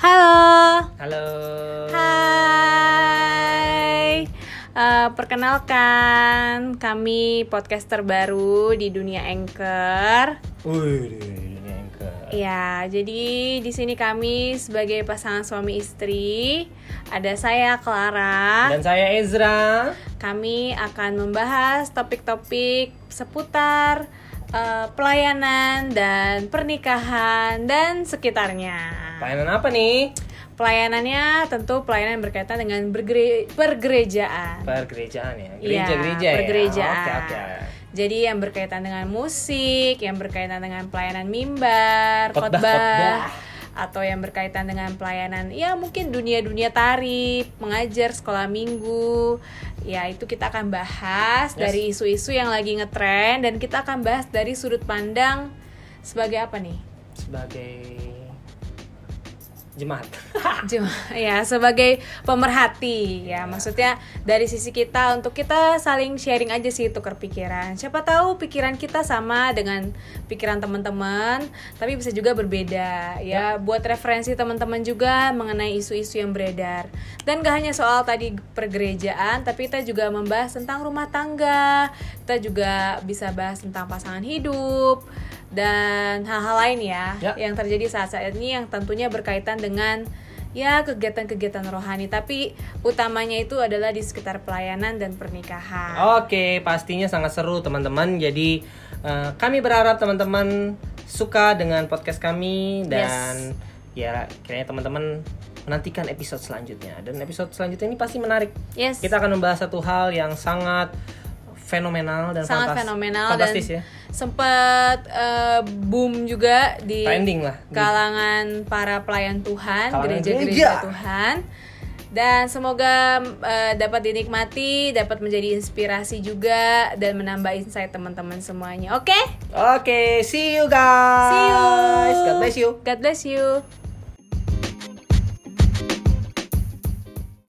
Halo. Halo. Hai. Eh, perkenalkan, kami podcaster baru di dunia Anchor. Wih, dunia Anchor. Ya, jadi di sini kami sebagai pasangan suami istri. Ada saya Clara. Dan saya Ezra. Kami akan membahas topik-topik seputar eh, pelayanan dan pernikahan dan sekitarnya. Pelayanan apa nih? Pelayanannya tentu pelayanan berkaitan dengan bergere- pergerejaan. Pergerejaan ya. Iya, Gereja-gereja ya. pergerejaan. Oke, oke. Jadi yang berkaitan dengan musik, yang berkaitan dengan pelayanan mimbar, khotbah, khotbah. Atau yang berkaitan dengan pelayanan ya mungkin dunia-dunia tari, mengajar sekolah minggu. Ya, itu kita akan bahas Yes. dari isu-isu yang lagi ngetren dan kita akan bahas dari sudut pandang sebagai apa nih? Sebagai jemaat. Cuma, ya sebagai pemerhati ya. Maksudnya dari sisi kita untuk kita saling sharing aja sih tukar pikiran. Siapa tahu pikiran kita sama dengan pikiran teman-teman tapi bisa juga berbeda ya. Buat referensi teman-teman juga mengenai isu-isu yang beredar. Dan gak hanya soal tadi pergerejaan tapi kita juga membahas tentang rumah tangga. Kita juga bisa bahas tentang pasangan hidup dan hal-hal lain ya, Ya. yang terjadi saat-saat ini yang tentunya berkaitan dengan ya kegiatan-kegiatan rohani tapi utamanya itu adalah di sekitar pelayanan dan pernikahan. Oke, pastinya sangat seru teman-teman. Jadi eh, kami berharap teman-teman suka dengan podcast kami dan ya kayaknya teman-teman menantikan episode selanjutnya. Dan episode selanjutnya ini pasti menarik. Yes. Kita akan membahas satu hal yang sangat fenomenal dan sangat fantas- fenomenal fantastis dan ya. Sempat eh, boom juga di Trending lah. kalangan para pelayan Tuhan, gereja-gereja gereja. Tuhan. Dan semoga eh, dapat dinikmati, dapat menjadi inspirasi juga dan menambah insight teman-teman semuanya. Oke? Oke, see you guys. See you. God bless you. God bless you.